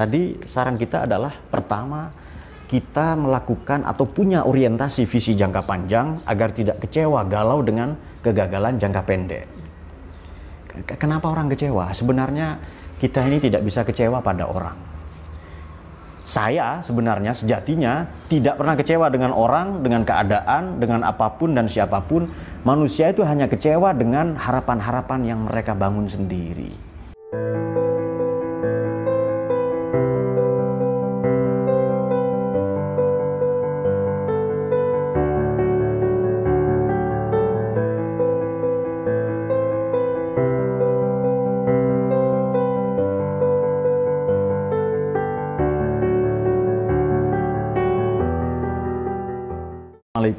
Tadi saran kita adalah pertama kita melakukan atau punya orientasi visi jangka panjang agar tidak kecewa galau dengan kegagalan jangka pendek. Kenapa orang kecewa? Sebenarnya kita ini tidak bisa kecewa pada orang. Saya sebenarnya sejatinya tidak pernah kecewa dengan orang, dengan keadaan, dengan apa pun dan siapa pun. Manusia itu hanya kecewa dengan harapan-harapan yang mereka bangun sendiri.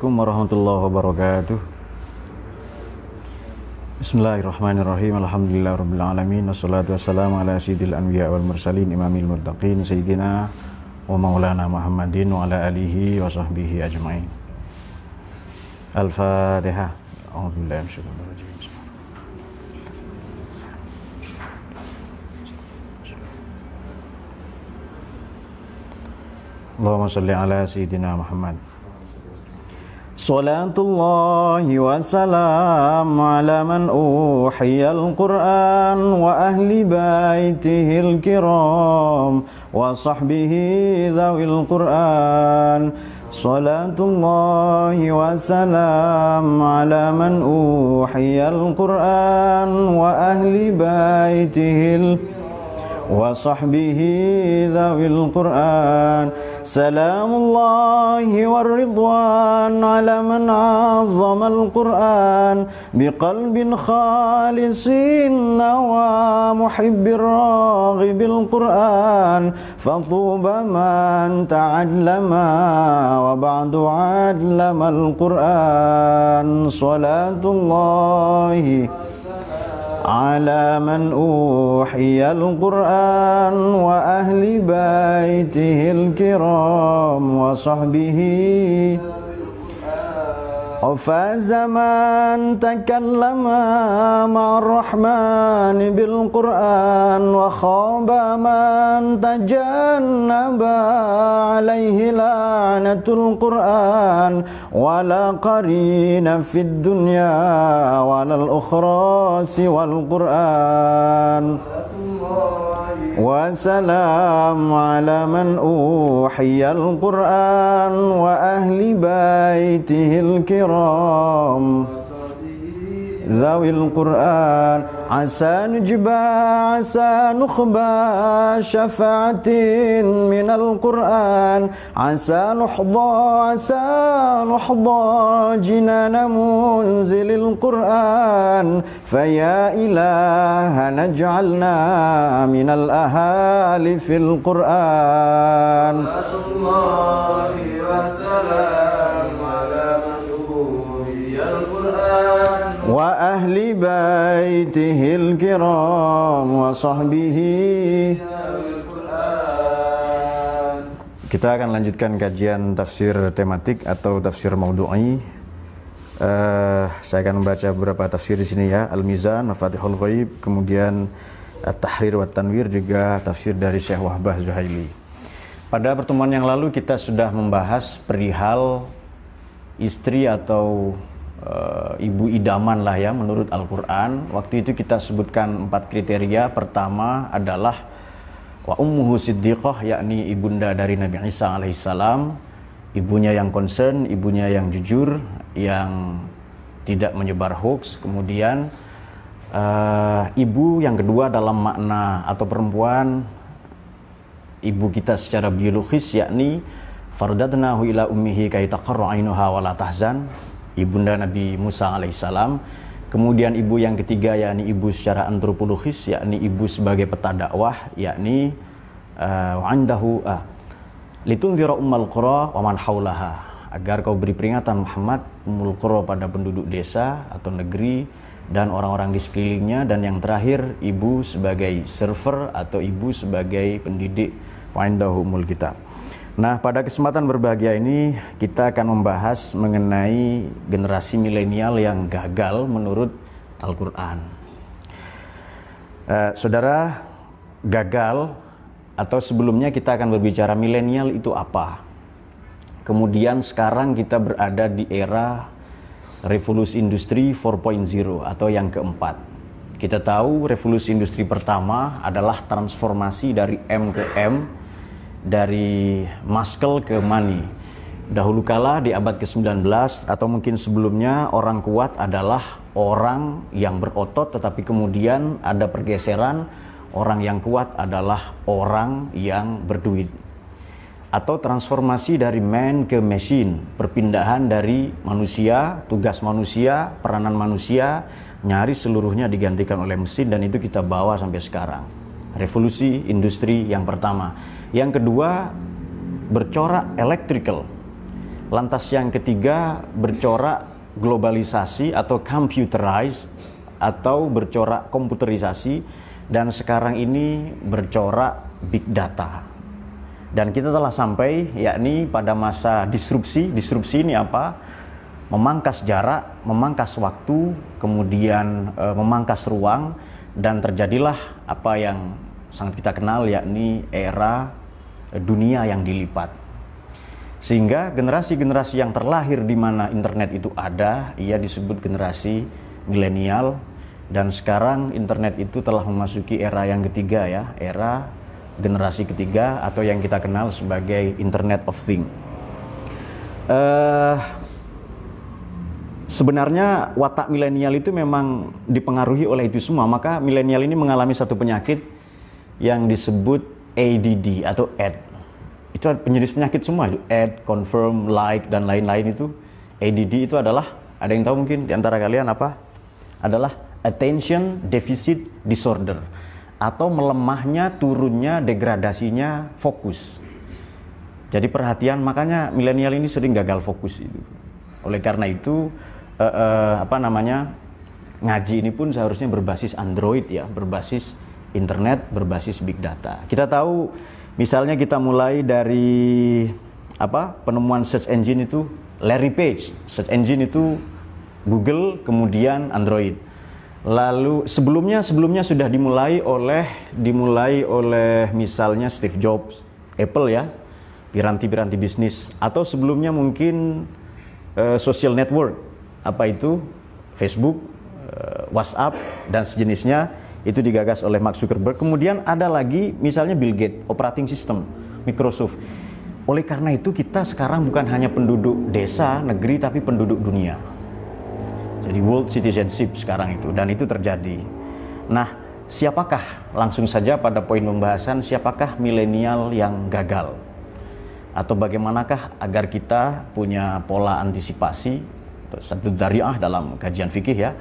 Assalamualaikum warahmatullahi wabarakatuh. Bismillahirrahmanirrahim. Alhamdulillah Wassalatu wassalamu ala sayyidil anbiya wal mursalin Imamil murtaqin Sayyidina wa maulana Muhammadin Wa ala alihi wa sahbihi ajma'in. Al-Fatihah minasyaitonir Allahumma salli ala sayyidina Muhammad صلاة الله وسلام على من أوحي القرآن وأهل بيته الكرام وصحبه ذوي القرآن صلاة الله وسلام على من أوحي القرآن وأهل بيته وصحبه ذوي القرآن سلام الله والرضوان على من عظم القرآن بقلب خالص ومحب الراغب القرآن فطوبى من تعلم وبعد علم القرآن صلاة الله على من أوحي القرآن وأهل بيته الكرام وصحبه وفاز من تكلم مع الرحمن بالقرآن وخاب من تجنب عليه لعنة القرآن ولا قرين في الدنيا ولا الأخرى سوى القرآن. وسلام على من أوحي القرآن وأهل بيته الكرام. ذوي القرآن عسى نجبى عسى نخبى شفاعة من القرآن. عسى نحظى عسى نحظى جنان منزل القرآن. فيا إله نجعلنا من الأهالي في القرآن. الله وسلام وأهل بيته الكرام وصحبه Kita akan lanjutkan kajian tafsir tematik atau tafsir maudhu'i. Uh, saya akan membaca beberapa tafsir di sini ya. Al-Mizan, Mafatihul Ghaib, kemudian At-Tahrir wa Tanwir juga tafsir dari Syekh Wahbah Zuhaili. Pada pertemuan yang lalu kita sudah membahas perihal istri atau uh, ibu idaman lah ya menurut Al-Quran. Waktu itu kita sebutkan empat kriteria. Pertama adalah wa ummuhu siddiqah yakni ibunda dari Nabi Isa alaihissalam. Ibunya yang concern, ibunya yang jujur, yang tidak menyebar hoax. Kemudian uh, ibu yang kedua dalam makna atau perempuan ibu kita secara biologis yakni fardatnahu ila ummihi taqarra ainuha wa tahzan ibunda Nabi Musa alaihissalam. Kemudian ibu yang ketiga yakni ibu secara antropologis yakni ibu sebagai peta dakwah yakni uh, andahu uh, litunzira ummal qura wa man haulaha agar kau beri peringatan Muhammad umul qura pada penduduk desa atau negeri dan orang-orang di sekelilingnya dan yang terakhir ibu sebagai server atau ibu sebagai pendidik wa'indahu umul kitab. Nah, pada kesempatan berbahagia ini kita akan membahas mengenai generasi milenial yang gagal menurut Al-Qur'an. Uh, saudara, gagal atau sebelumnya kita akan berbicara milenial itu apa. Kemudian sekarang kita berada di era revolusi industri 4.0 atau yang keempat. Kita tahu revolusi industri pertama adalah transformasi dari M ke M, dari muscle ke money. Dahulu kala di abad ke-19 atau mungkin sebelumnya orang kuat adalah orang yang berotot tetapi kemudian ada pergeseran orang yang kuat adalah orang yang berduit atau transformasi dari man ke machine, perpindahan dari manusia, tugas manusia, peranan manusia, nyaris seluruhnya digantikan oleh mesin dan itu kita bawa sampai sekarang. Revolusi industri yang pertama. Yang kedua, bercorak electrical. Lantas yang ketiga, bercorak globalisasi atau computerized atau bercorak komputerisasi dan sekarang ini bercorak big data dan kita telah sampai yakni pada masa disrupsi. Disrupsi ini apa? Memangkas jarak, memangkas waktu, kemudian e, memangkas ruang dan terjadilah apa yang sangat kita kenal yakni era dunia yang dilipat. Sehingga generasi-generasi yang terlahir di mana internet itu ada, ia disebut generasi milenial dan sekarang internet itu telah memasuki era yang ketiga ya, era generasi ketiga atau yang kita kenal sebagai Internet of Things. Uh, sebenarnya watak milenial itu memang dipengaruhi oleh itu semua. Maka milenial ini mengalami satu penyakit yang disebut ADD atau AD. Itu penyedis penyakit semua, AD, confirm, like dan lain-lain itu. ADD itu adalah ada yang tahu mungkin di antara kalian apa? Adalah attention deficit disorder atau melemahnya, turunnya, degradasinya fokus. Jadi perhatian makanya milenial ini sering gagal fokus itu. Oleh karena itu eh, eh, apa namanya ngaji ini pun seharusnya berbasis Android ya, berbasis internet, berbasis big data. Kita tahu misalnya kita mulai dari apa penemuan search engine itu Larry Page, search engine itu Google, kemudian Android. Lalu sebelumnya sebelumnya sudah dimulai oleh dimulai oleh misalnya Steve Jobs, Apple ya, piranti-piranti bisnis. Atau sebelumnya mungkin uh, social network. Apa itu? Facebook, uh, WhatsApp dan sejenisnya itu digagas oleh Mark Zuckerberg. Kemudian ada lagi misalnya Bill Gates, operating system Microsoft. Oleh karena itu kita sekarang bukan hanya penduduk desa, negeri tapi penduduk dunia. Jadi world citizenship sekarang itu dan itu terjadi. Nah, siapakah langsung saja pada poin pembahasan siapakah milenial yang gagal? Atau bagaimanakah agar kita punya pola antisipasi satu dariah dalam kajian fikih ya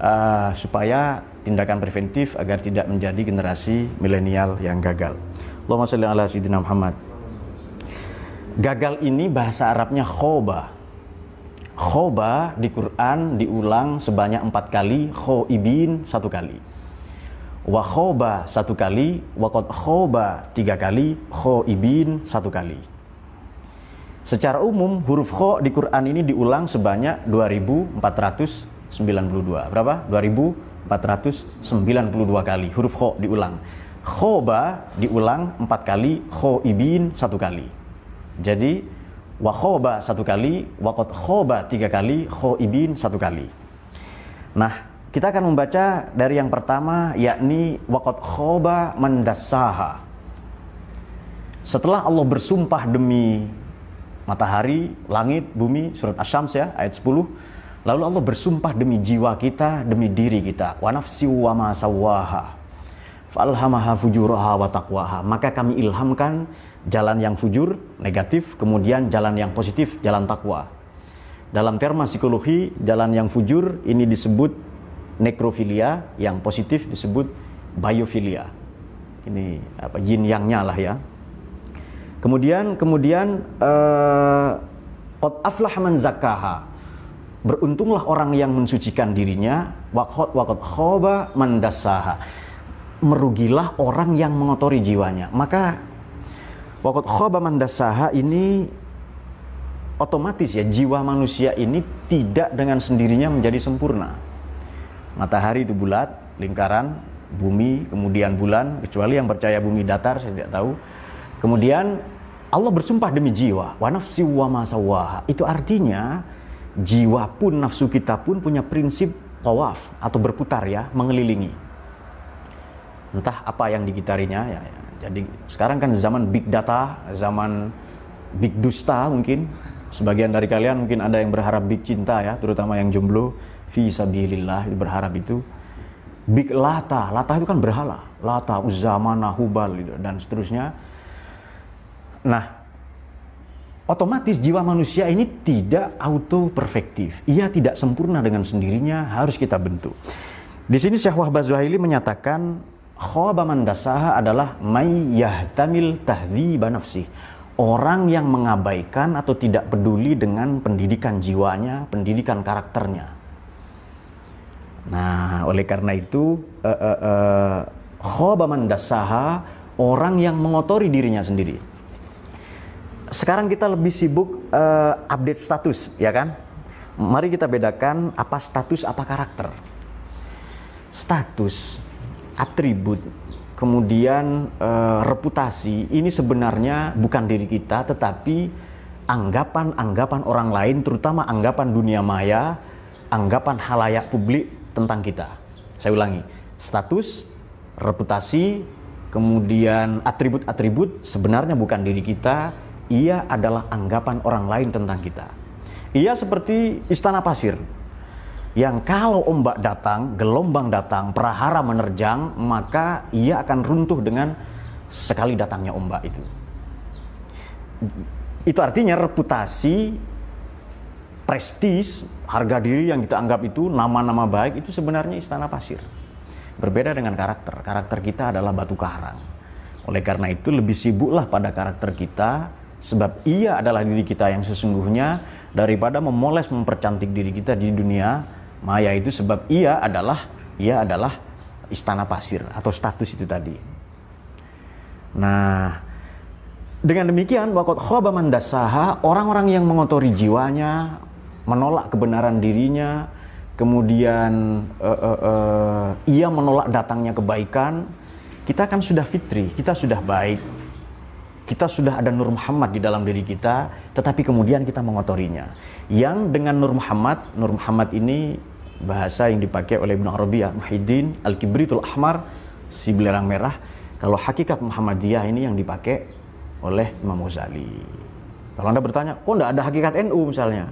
uh, supaya tindakan preventif agar tidak menjadi generasi milenial yang gagal. Allahumma sholli ala sayyidina Muhammad. Gagal ini bahasa Arabnya khoba Khoba di Quran diulang sebanyak empat kali, khoibin satu kali. Wa khoba satu kali, wa khoba tiga kali, khoibin satu kali. Secara umum huruf kho di Quran ini diulang sebanyak 2492. Berapa? 2492 kali huruf kho diulang. Khoba diulang empat kali, khoibin satu kali. Jadi wa khoba satu kali, wakot khoba tiga kali, khoibin satu kali. Nah, kita akan membaca dari yang pertama yakni wakot khoba mendasaha. Setelah Allah bersumpah demi matahari, langit, bumi, surat Asyams ya, ayat 10. Lalu Allah bersumpah demi jiwa kita, demi diri kita. Wa nafsi wa ma sawaha. Fujuraha wa taqwaha. Maka kami ilhamkan jalan yang fujur, negatif, kemudian jalan yang positif, jalan takwa. Dalam terma psikologi, jalan yang fujur ini disebut nekrofilia, yang positif disebut biofilia. Ini apa yin yangnya lah ya. Kemudian kemudian uh, aflah man zakaha. Beruntunglah orang yang mensucikan dirinya, waqad waqad khaba man dasaha. Merugilah orang yang mengotori jiwanya. Maka Waktu khoba mandasaha ini otomatis ya jiwa manusia ini tidak dengan sendirinya menjadi sempurna. Matahari itu bulat, lingkaran, bumi, kemudian bulan, kecuali yang percaya bumi datar, saya tidak tahu. Kemudian Allah bersumpah demi jiwa, wa nafsi wa masawaha. Itu artinya jiwa pun nafsu kita pun punya prinsip tawaf atau berputar ya, mengelilingi. Entah apa yang dikitarinya ya, ya. Jadi sekarang kan zaman big data, zaman big dusta mungkin. Sebagian dari kalian mungkin ada yang berharap big cinta ya, terutama yang jomblo, fi sabilillah berharap itu. Big lata, lata itu kan berhala. Lata, Uzza, Mana, Hubal dan seterusnya. Nah, otomatis jiwa manusia ini tidak auto perfektif. Ia tidak sempurna dengan sendirinya, harus kita bentuk. Di sini Syekh Wahbah Zuhaili menyatakan khaba mandasaha adalah may yahtamil tahziba nafsi. Orang yang mengabaikan atau tidak peduli dengan pendidikan jiwanya, pendidikan karakternya. Nah, oleh karena itu uh, uh, mandasaha orang yang mengotori dirinya sendiri. Sekarang kita lebih sibuk uh, update status, ya kan? Mari kita bedakan apa status, apa karakter. Status, atribut, kemudian uh, reputasi ini sebenarnya bukan diri kita, tetapi anggapan-anggapan orang lain, terutama anggapan dunia maya, anggapan halayak publik tentang kita. Saya ulangi, status, reputasi, kemudian atribut-atribut sebenarnya bukan diri kita, ia adalah anggapan orang lain tentang kita. Ia seperti istana pasir, yang kalau ombak datang, gelombang datang, prahara menerjang, maka ia akan runtuh dengan sekali datangnya ombak itu. Itu artinya reputasi prestis, harga diri yang kita anggap itu nama-nama baik itu sebenarnya istana pasir. Berbeda dengan karakter. Karakter kita adalah batu karang. Oleh karena itu lebih sibuklah pada karakter kita sebab ia adalah diri kita yang sesungguhnya daripada memoles mempercantik diri kita di dunia maya itu sebab ia adalah ia adalah istana pasir atau status itu tadi. Nah, dengan demikian wakot khoba mandasaha orang-orang yang mengotori jiwanya, menolak kebenaran dirinya, kemudian uh, uh, uh, ia menolak datangnya kebaikan, kita kan sudah fitri, kita sudah baik, kita sudah ada Nur Muhammad di dalam diri kita, tetapi kemudian kita mengotorinya. Yang dengan Nur Muhammad, Nur Muhammad ini bahasa yang dipakai oleh Ibnu Arabi Muhyiddin Al-Kibritul Ahmar, si belerang merah. Kalau hakikat Muhammadiyah ini yang dipakai oleh Imam Ghazali. Kalau Anda bertanya, kok enggak ada hakikat NU misalnya?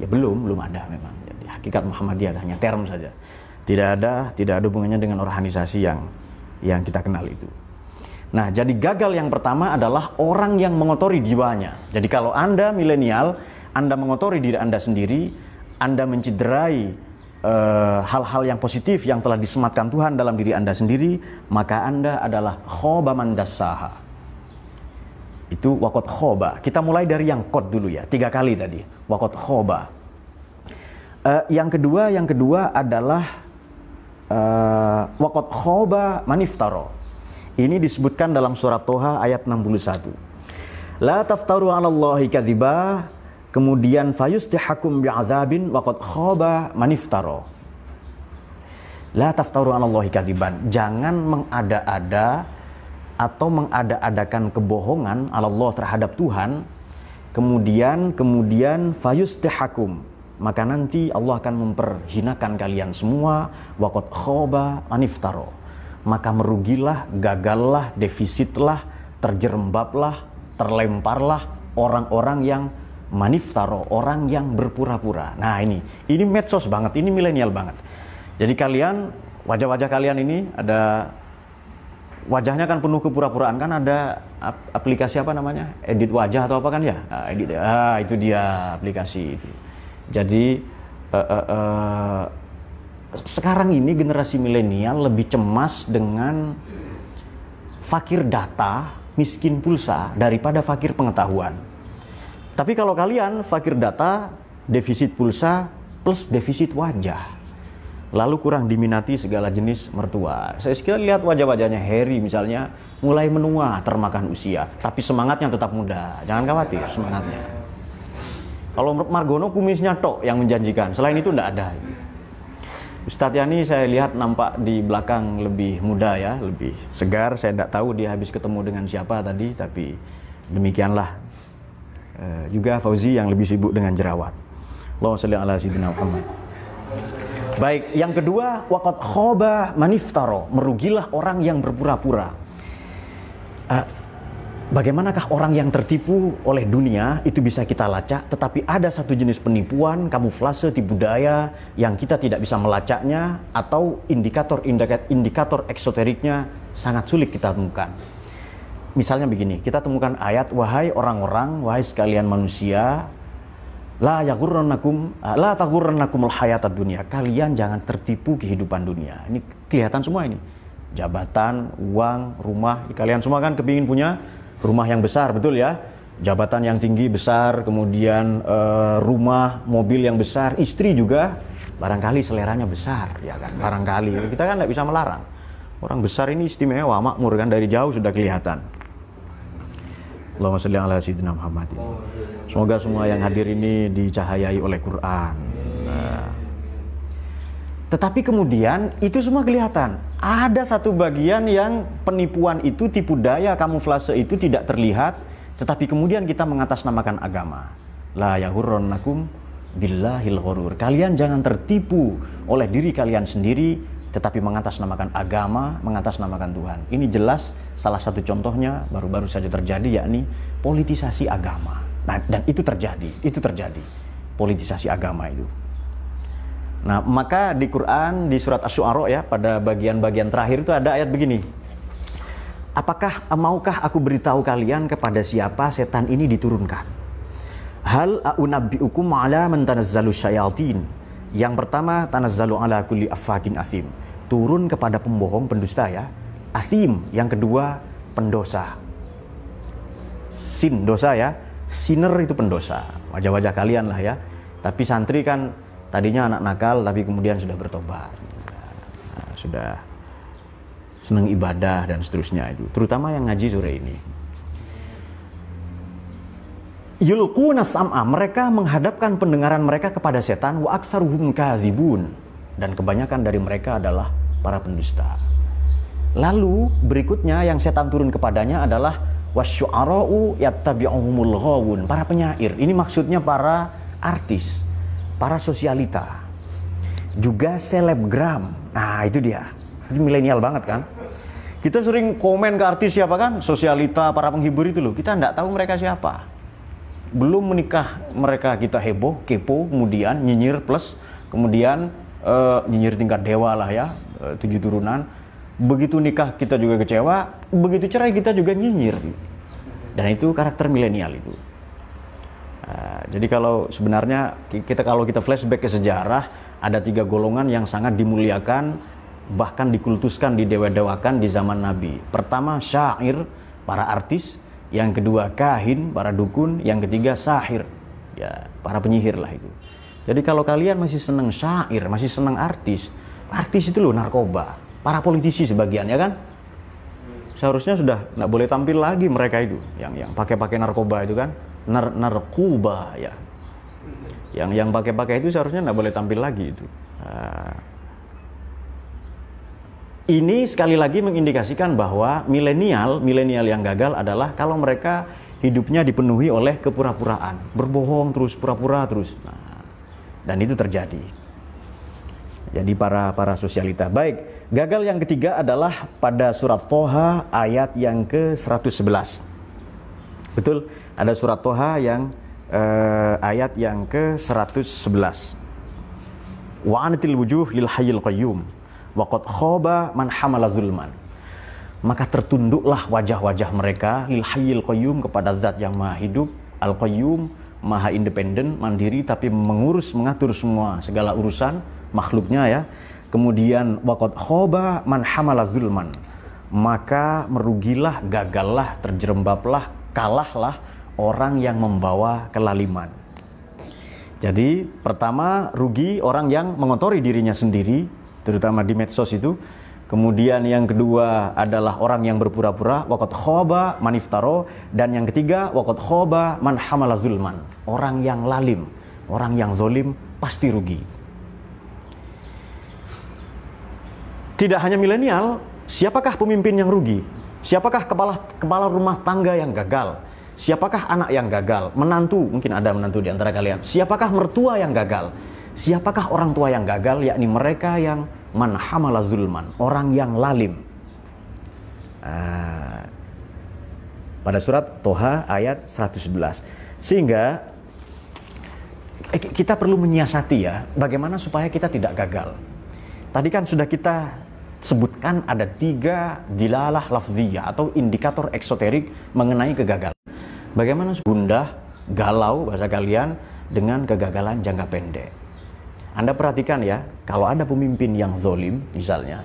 Ya belum, belum ada memang. Jadi hakikat Muhammadiyah hanya term saja. Tidak ada, tidak ada hubungannya dengan organisasi yang yang kita kenal itu. Nah, jadi gagal yang pertama adalah orang yang mengotori jiwanya. Jadi kalau Anda milenial, Anda mengotori diri Anda sendiri, Anda mencederai eh, hal-hal uh, yang positif yang telah disematkan Tuhan dalam diri Anda sendiri, maka Anda adalah khoba mandasaha. Itu wakot khoba. Kita mulai dari yang kot dulu ya, tiga kali tadi. Wakot khoba. Uh, yang kedua, yang kedua adalah uh, wakot khoba maniftaro ini disebutkan dalam surat Toha ayat 61. La taftaru 'ala Allahi kadziba kemudian fayustihakum bi'azabin wa qad khaba maniftaro. La taftaru 'ala Allahi kadziban. Jangan mengada-ada atau mengada-adakan kebohongan Allah terhadap Tuhan kemudian kemudian fayustihakum maka nanti Allah akan memperhinakan kalian semua waqad khaba maniftaro maka merugilah, gagallah, defisitlah, terjerembablah, terlemparlah orang-orang yang maniftaro, orang yang berpura-pura. Nah ini, ini medsos banget, ini milenial banget. Jadi kalian, wajah-wajah kalian ini ada wajahnya kan penuh kepura-puraan kan ada aplikasi apa namanya edit wajah atau apa kan ya nah, edit ah itu dia aplikasi itu jadi uh, uh, uh, sekarang ini generasi milenial lebih cemas dengan fakir data, miskin pulsa daripada fakir pengetahuan. Tapi kalau kalian fakir data, defisit pulsa plus defisit wajah. Lalu kurang diminati segala jenis mertua. Saya sekali lihat wajah-wajahnya Harry misalnya mulai menua termakan usia, tapi semangatnya tetap muda. Jangan khawatir semangatnya. Kalau Margono kumisnya tok yang menjanjikan, selain itu tidak ada. Ustadz Yani saya lihat nampak di belakang lebih muda ya, lebih segar. Saya tidak tahu dia habis ketemu dengan siapa tadi, tapi demikianlah. E, juga Fauzi yang lebih sibuk dengan jerawat. Allahumma sholli ala sayyidina Muhammad. Baik, yang kedua, waqad khoba maniftaro, merugilah orang yang berpura-pura. E, Bagaimanakah orang yang tertipu oleh dunia itu bisa kita lacak, tetapi ada satu jenis penipuan, kamuflase, tipu daya yang kita tidak bisa melacaknya atau indikator-indikator eksoteriknya sangat sulit kita temukan. Misalnya begini, kita temukan ayat, wahai orang-orang, wahai sekalian manusia, la yaghurrannakum la taghurrannakumul hayatad dunia. Kalian jangan tertipu kehidupan dunia. Ini kelihatan semua ini. Jabatan, uang, rumah, kalian semua kan kepingin punya rumah yang besar betul ya? Jabatan yang tinggi besar kemudian uh, rumah mobil yang besar istri juga. Barangkali seleranya besar ya kan? Barangkali. Kita kan nggak bisa melarang. Orang besar ini istimewa makmur kan? Dari jauh sudah kelihatan. Allahumma salli ala sayyidina Muhammad semoga semua yang hadir ini dicahayai oleh Quran. Nah. Tetapi kemudian itu semua kelihatan. Ada satu bagian yang penipuan itu, tipu daya, kamuflase itu tidak terlihat, tetapi kemudian kita mengatasnamakan agama. La yahurronnakum billahil ghurur. Kalian jangan tertipu oleh diri kalian sendiri, tetapi mengatasnamakan agama, mengatasnamakan Tuhan. Ini jelas salah satu contohnya baru-baru saja terjadi yakni politisasi agama. Nah, dan itu terjadi, itu terjadi. Politisasi agama itu. Nah, maka di Quran di surat Asy-Syu'ara ya pada bagian-bagian terakhir itu ada ayat begini. Apakah maukah aku beritahu kalian kepada siapa setan ini diturunkan? Hal unabbiukum ala man tanazzalu syayatin. Yang pertama tanazzalu ala kulli affakin asim. Turun kepada pembohong pendusta ya. Asim. Yang kedua pendosa. Sin dosa ya. Sinner itu pendosa. Wajah-wajah kalian lah ya. Tapi santri kan tadinya anak nakal tapi kemudian sudah bertobat. Nah, sudah senang ibadah dan seterusnya itu. Terutama yang ngaji sore ini. Yulquna sam'a mereka menghadapkan pendengaran mereka kepada setan wa aksaruhum kazibun. Dan kebanyakan dari mereka adalah para pendusta. Lalu berikutnya yang setan turun kepadanya adalah wasyu'ara'u yattabi'uhumul ghawun. Para penyair. Ini maksudnya para artis para sosialita, juga selebgram. Nah itu dia, ini milenial banget kan. Kita sering komen ke artis siapa kan, sosialita, para penghibur itu loh. Kita nggak tahu mereka siapa. Belum menikah mereka kita heboh, kepo, kemudian nyinyir plus, kemudian uh, nyinyir tingkat dewa lah ya, uh, tujuh turunan. Begitu nikah kita juga kecewa, begitu cerai kita juga nyinyir. Dan itu karakter milenial itu. Nah, jadi kalau sebenarnya kita kalau kita flashback ke sejarah ada tiga golongan yang sangat dimuliakan bahkan dikultuskan didewa-dewakan di zaman Nabi. Pertama syair, para artis, yang kedua kahin, para dukun, yang ketiga sahir, ya para penyihir lah itu. Jadi kalau kalian masih senang syair, masih senang artis, artis itu loh narkoba, para politisi sebagian ya kan? Seharusnya sudah nggak boleh tampil lagi mereka itu, yang yang pakai-pakai narkoba itu kan? Nar narkuba ya. Yang yang pakai-pakai itu seharusnya nggak boleh tampil lagi itu. Uh, ini sekali lagi mengindikasikan bahwa milenial milenial yang gagal adalah kalau mereka hidupnya dipenuhi oleh kepura-puraan. Berbohong terus pura-pura terus. Nah, dan itu terjadi. Jadi para para sosialita. Baik gagal yang ketiga adalah pada surat Toha ayat yang ke 111 betul ada surat Toha yang uh, ayat yang ke-111. Wa anatil wujuh lil hayyil qayyum wa qad khaba man hamala zulman. Maka tertunduklah wajah-wajah mereka lil hayyil qayyum kepada zat yang maha hidup, al qayyum, maha independen, mandiri tapi mengurus mengatur semua segala urusan makhluknya ya. Kemudian waqad khaba man hamala zulman. Maka merugilah, gagallah, terjerembablah, kalahlah orang yang membawa kelaliman. Jadi pertama rugi orang yang mengotori dirinya sendiri, terutama di medsos itu. Kemudian yang kedua adalah orang yang berpura-pura, wakot khoba maniftaro. Dan yang ketiga, wakot khoba man hamala zulman. Orang yang lalim, orang yang zolim pasti rugi. tidak hanya milenial, siapakah pemimpin yang rugi? Siapakah kepala kepala rumah tangga yang gagal? Siapakah anak yang gagal? Menantu, mungkin ada menantu di antara kalian. Siapakah mertua yang gagal? Siapakah orang tua yang gagal? Yakni mereka yang manhamala zulman, orang yang lalim. Uh, pada surat Toha ayat 111. Sehingga eh, kita perlu menyiasati ya, bagaimana supaya kita tidak gagal. Tadi kan sudah kita sebutkan ada tiga dilalah lafziyah atau indikator eksoterik mengenai kegagalan. Bagaimana gundah, galau bahasa kalian dengan kegagalan jangka pendek. Anda perhatikan ya, kalau ada pemimpin yang zolim misalnya,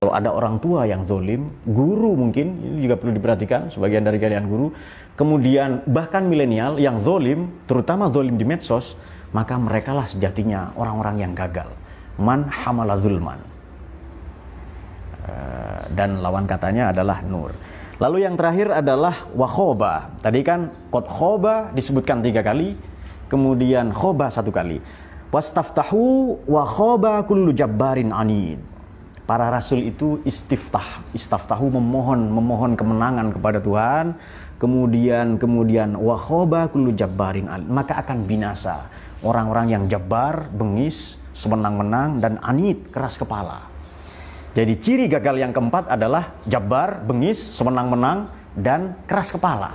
kalau ada orang tua yang zolim, guru mungkin, ini juga perlu diperhatikan, sebagian dari kalian guru, kemudian bahkan milenial yang zolim, terutama zolim di medsos, maka merekalah sejatinya orang-orang yang gagal. Man hamala zulman. Eh, dan lawan katanya adalah nur. Lalu yang terakhir adalah wakhoba. Tadi kan kot khoba disebutkan tiga kali, kemudian khoba satu kali. Wastaftahu wa khoba kullu jabbarin anid. Para rasul itu istiftah, istaftahu memohon memohon kemenangan kepada Tuhan, kemudian kemudian wa khoba kullu jabbarin anid. Maka akan binasa orang-orang yang jabar, bengis, semenang-menang dan anid, keras kepala. Jadi ciri gagal yang keempat adalah jabar, bengis, semenang-menang dan keras kepala.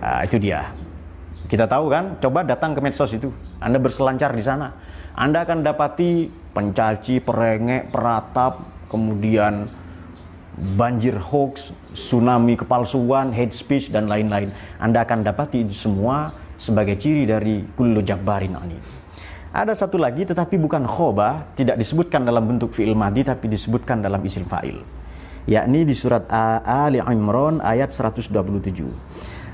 Nah, itu dia. Kita tahu kan, coba datang ke medsos itu. Anda berselancar di sana. Anda akan dapati pencaci, perengek, peratap, kemudian banjir hoax, tsunami kepalsuan, hate speech, dan lain-lain. Anda akan dapati itu semua sebagai ciri dari kullu jabbarin anid. Ada satu lagi tetapi bukan khoba, tidak disebutkan dalam bentuk fi'il madi tapi disebutkan dalam isim fa'il. Yakni di surat Ali Imran ayat 127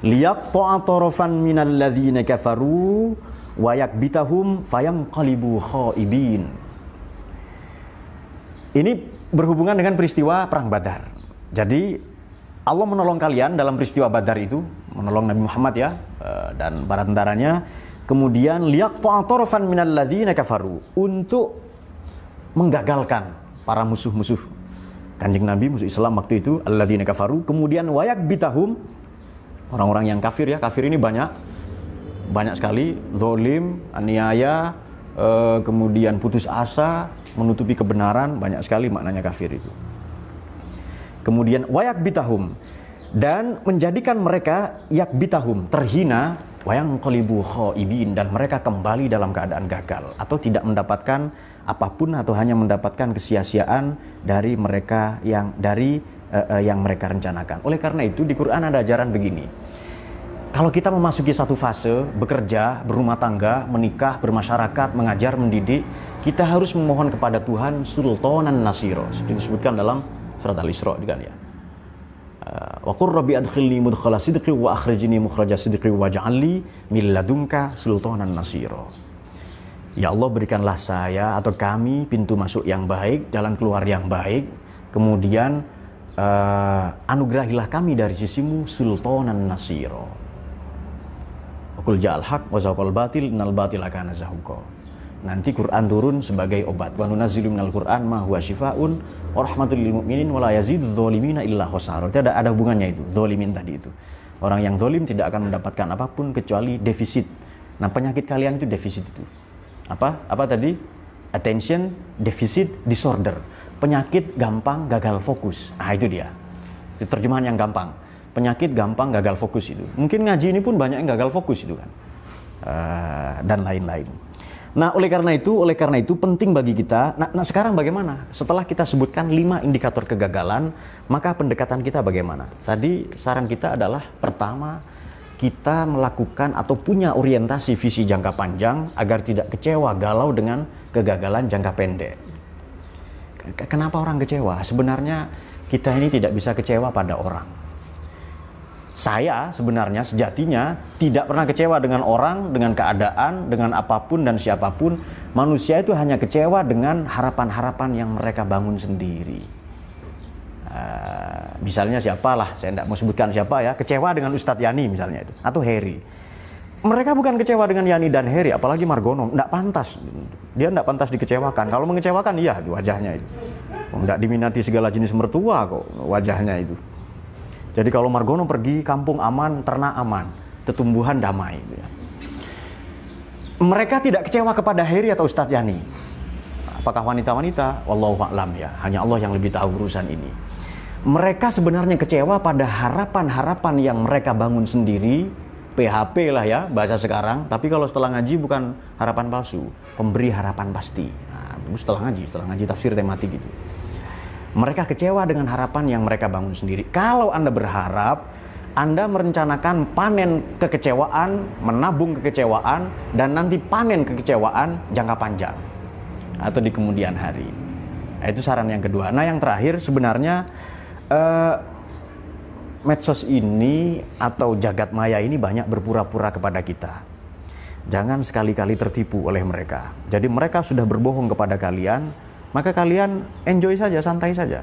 liyaqta'a tarafan minal ladzina kafaru wa yakbitahum fayanqalibu khaibin. Ini berhubungan dengan peristiwa perang Badar. Jadi Allah menolong kalian dalam peristiwa Badar itu, menolong Nabi Muhammad ya eh, dan para tentaranya. Kemudian liyaqta'a tarafan minal ladzina kafaru. Untuk menggagalkan para musuh-musuh Kanjeng Nabi musuh Islam waktu itu alladzina kafaru. Kemudian wayak bitahum Orang-orang yang kafir ya, kafir ini banyak, banyak sekali, zolim, aniaya, eh, kemudian putus asa, menutupi kebenaran, banyak sekali maknanya kafir itu. Kemudian wayak bitahum dan menjadikan mereka yak bitahum terhina wayang kolibu ibin dan mereka kembali dalam keadaan gagal atau tidak mendapatkan apa pun atau hanya mendapatkan kesia-siaan dari mereka yang dari uh, uh, yang mereka rencanakan. Oleh karena itu di Quran ada ajaran begini. Kalau kita memasuki satu fase, bekerja, berumah tangga, menikah, bermasyarakat, mengajar, mendidik, kita harus memohon kepada Tuhan sultanan nasiro. Seperti disebutkan dalam surat Al-Isra juga ya. Wa qur rabbi adkhilni mudkhala sidqi wa akhrijni mukhraja sidqi wa ja'alni min ladunka sultanan nasiro. Ya Allah berikanlah saya atau kami pintu masuk yang baik, jalan keluar yang baik, kemudian uh, anugerahilah kami dari sisimu sultanan nasiro. Kul ja'al haq wa zaqal batil innal batil akan zahuqa. Nanti Quran turun sebagai obat. Wa nunazzilu minal Quran ma huwa syifaun mu'minin wa la yazidu dzalimina illa ada hubungannya itu, zalimin tadi itu. Orang yang zalim tidak akan mendapatkan apa pun kecuali defisit. Nah, penyakit kalian itu defisit itu. Apa? Apa tadi? Attention deficit disorder penyakit gampang gagal fokus. Nah itu dia. Itu terjemahan yang gampang. Penyakit gampang gagal fokus itu. Mungkin ngaji ini pun banyak yang gagal fokus itu kan. Uh, dan lain-lain. Nah, oleh karena itu, oleh karena itu penting bagi kita. Nah, nah, sekarang bagaimana? Setelah kita sebutkan lima indikator kegagalan, maka pendekatan kita bagaimana? Tadi saran kita adalah pertama kita melakukan atau punya orientasi visi jangka panjang agar tidak kecewa galau dengan kegagalan jangka pendek. Kenapa orang kecewa? Sebenarnya kita ini tidak bisa kecewa pada orang. Saya sebenarnya sejatinya tidak pernah kecewa dengan orang, dengan keadaan, dengan apa pun dan siapa pun. Manusia itu hanya kecewa dengan harapan-harapan yang mereka bangun sendiri. Uh, misalnya siapalah, saya tidak mau sebutkan siapa ya, kecewa dengan Ustadz Yani misalnya itu, atau Harry. mereka bukan kecewa dengan Yani dan Heri, apalagi Margono, tidak pantas. Dia tidak pantas dikecewakan. Kalau mengecewakan, iya wajahnya itu. Tidak diminati segala jenis mertua kok wajahnya itu. Jadi kalau Margono pergi, kampung aman, ternak aman, tetumbuhan damai. Gitu ya. Mereka tidak kecewa kepada Heri atau Ustadz Yani. Apakah wanita-wanita? Wallahu a'lam ya. Hanya Allah yang lebih tahu urusan ini. Mereka sebenarnya kecewa pada harapan-harapan yang mereka bangun sendiri PHP lah ya bahasa sekarang. Tapi kalau setelah ngaji bukan harapan palsu, pemberi harapan pasti. Nah, setelah ngaji, setelah ngaji tafsir tematik gitu. Mereka kecewa dengan harapan yang mereka bangun sendiri. Kalau Anda berharap, Anda merencanakan panen kekecewaan, menabung kekecewaan, dan nanti panen kekecewaan jangka panjang atau di kemudian hari. Nah, itu saran yang kedua. Nah, yang terakhir sebenarnya eh, medsos ini atau jagat maya ini banyak berpura-pura kepada kita. Jangan sekali-kali tertipu oleh mereka. Jadi mereka sudah berbohong kepada kalian, maka kalian enjoy saja, santai saja.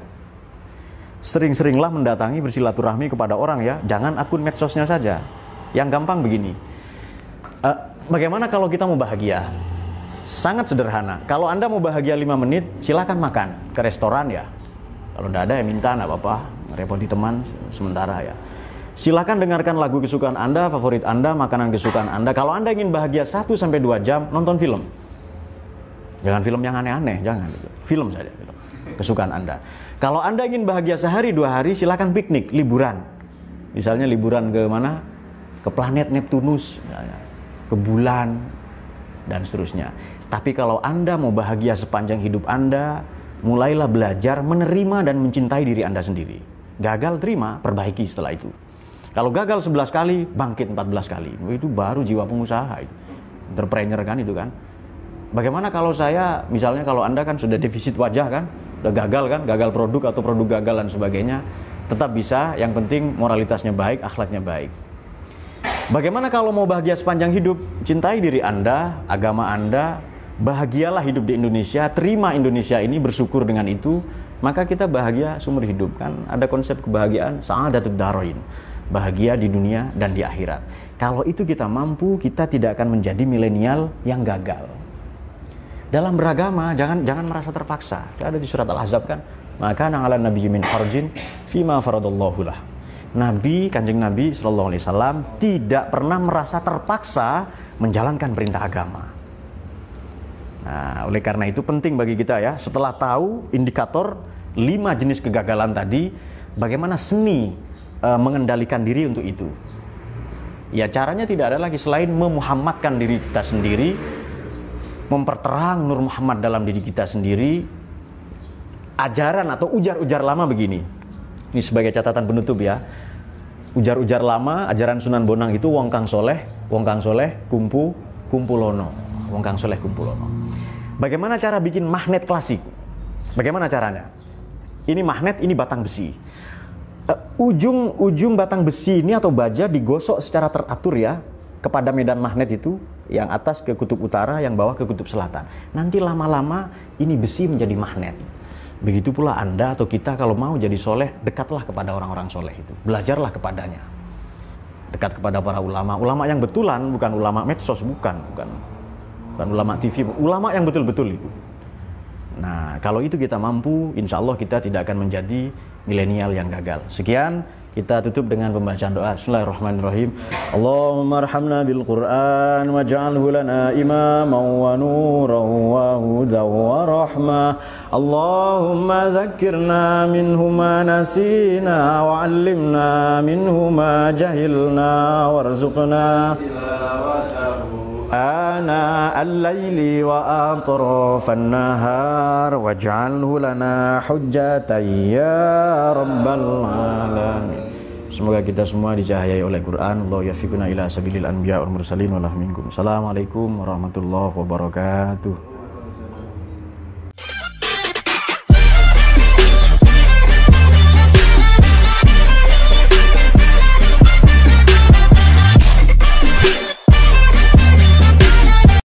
Sering-seringlah mendatangi bersilaturahmi kepada orang ya, jangan akun medsosnya saja. Yang gampang begini, uh, bagaimana kalau kita mau bahagia? Sangat sederhana. Kalau Anda mau bahagia 5 menit, silakan makan ke restoran ya. Kalau tidak ada ya minta, nggak apa-apa repoti teman sementara ya. Silakan dengarkan lagu kesukaan Anda, favorit Anda, makanan kesukaan Anda. Kalau Anda ingin bahagia 1 sampai 2 jam, nonton film. Jangan film yang aneh-aneh, jangan. Film saja, film. kesukaan Anda. Kalau Anda ingin bahagia sehari dua hari, silakan piknik, liburan. Misalnya liburan ke mana? Ke planet Neptunus, misalnya. ke bulan, dan seterusnya. Tapi kalau Anda mau bahagia sepanjang hidup Anda, mulailah belajar menerima dan mencintai diri Anda sendiri. Gagal terima, perbaiki setelah itu. Kalau gagal 11 kali, bangkit 14 kali. Itu baru jiwa pengusaha itu. Entrepreneur kan itu kan. Bagaimana kalau saya, misalnya kalau Anda kan sudah defisit wajah kan, udah gagal kan, gagal produk atau produk gagal dan sebagainya, tetap bisa, yang penting moralitasnya baik, akhlaknya baik. Bagaimana kalau mau bahagia sepanjang hidup? Cintai diri Anda, agama Anda, bahagialah hidup di Indonesia, terima Indonesia ini, bersyukur dengan itu, maka kita bahagia sumber hidup kan ada konsep kebahagiaan sa'adatud daroin bahagia di dunia dan di akhirat kalau itu kita mampu kita tidak akan menjadi milenial yang gagal dalam beragama jangan jangan merasa terpaksa ada di surat al-ahzab kan maka nangala nabi min harjin fima faradallahu lah Nabi, kanjeng Nabi Shallallahu Alaihi Wasallam tidak pernah merasa terpaksa menjalankan perintah agama. Nah, oleh karena itu penting bagi kita ya, setelah tahu indikator lima jenis kegagalan tadi, bagaimana seni e, mengendalikan diri untuk itu? Ya caranya tidak ada lagi selain memuhammadkan diri kita sendiri, memperterang Nur Muhammad dalam diri kita sendiri. Ajaran atau ujar-ujar lama begini. Ini sebagai catatan penutup ya. Ujar-ujar lama, ajaran Sunan Bonang itu wong kang soleh, wong kang soleh, kumpu, kumpulono. Wong kang soleh, kumpulono. Bagaimana cara bikin magnet klasik? Bagaimana caranya? Ini magnet, ini batang besi. Ujung-ujung uh, batang besi ini atau baja digosok secara teratur ya kepada medan magnet itu yang atas ke kutub utara, yang bawah ke kutub selatan. Nanti lama-lama ini besi menjadi magnet. Begitu pula Anda atau kita kalau mau jadi soleh, dekatlah kepada orang-orang soleh itu. Belajarlah kepadanya. Dekat kepada para ulama. Ulama yang betulan, bukan ulama medsos, bukan. Bukan, bukan ulama TV, ulama yang betul-betul itu. Nah, kalau itu kita mampu, insya Allah kita tidak akan menjadi milenial yang gagal. Sekian, kita tutup dengan pembacaan doa. Bismillahirrahmanirrahim. Allahumma arhamna bil Qur'an waj'alhu lana imaman wa nuran wa hudan wa rahmah. Allahumma zakkirna minhu ma nasina wa 'allimna minhu ma jahilna warzuqna tilawatahu آناء الليل وأطراف النهار واجعله لنا حجة يا رب العالمين Semoga kita semua dicahayai oleh Quran. Allah yafiquna ila sabilil anbiya wal mursalin wa minkum. Assalamualaikum warahmatullahi wabarakatuh.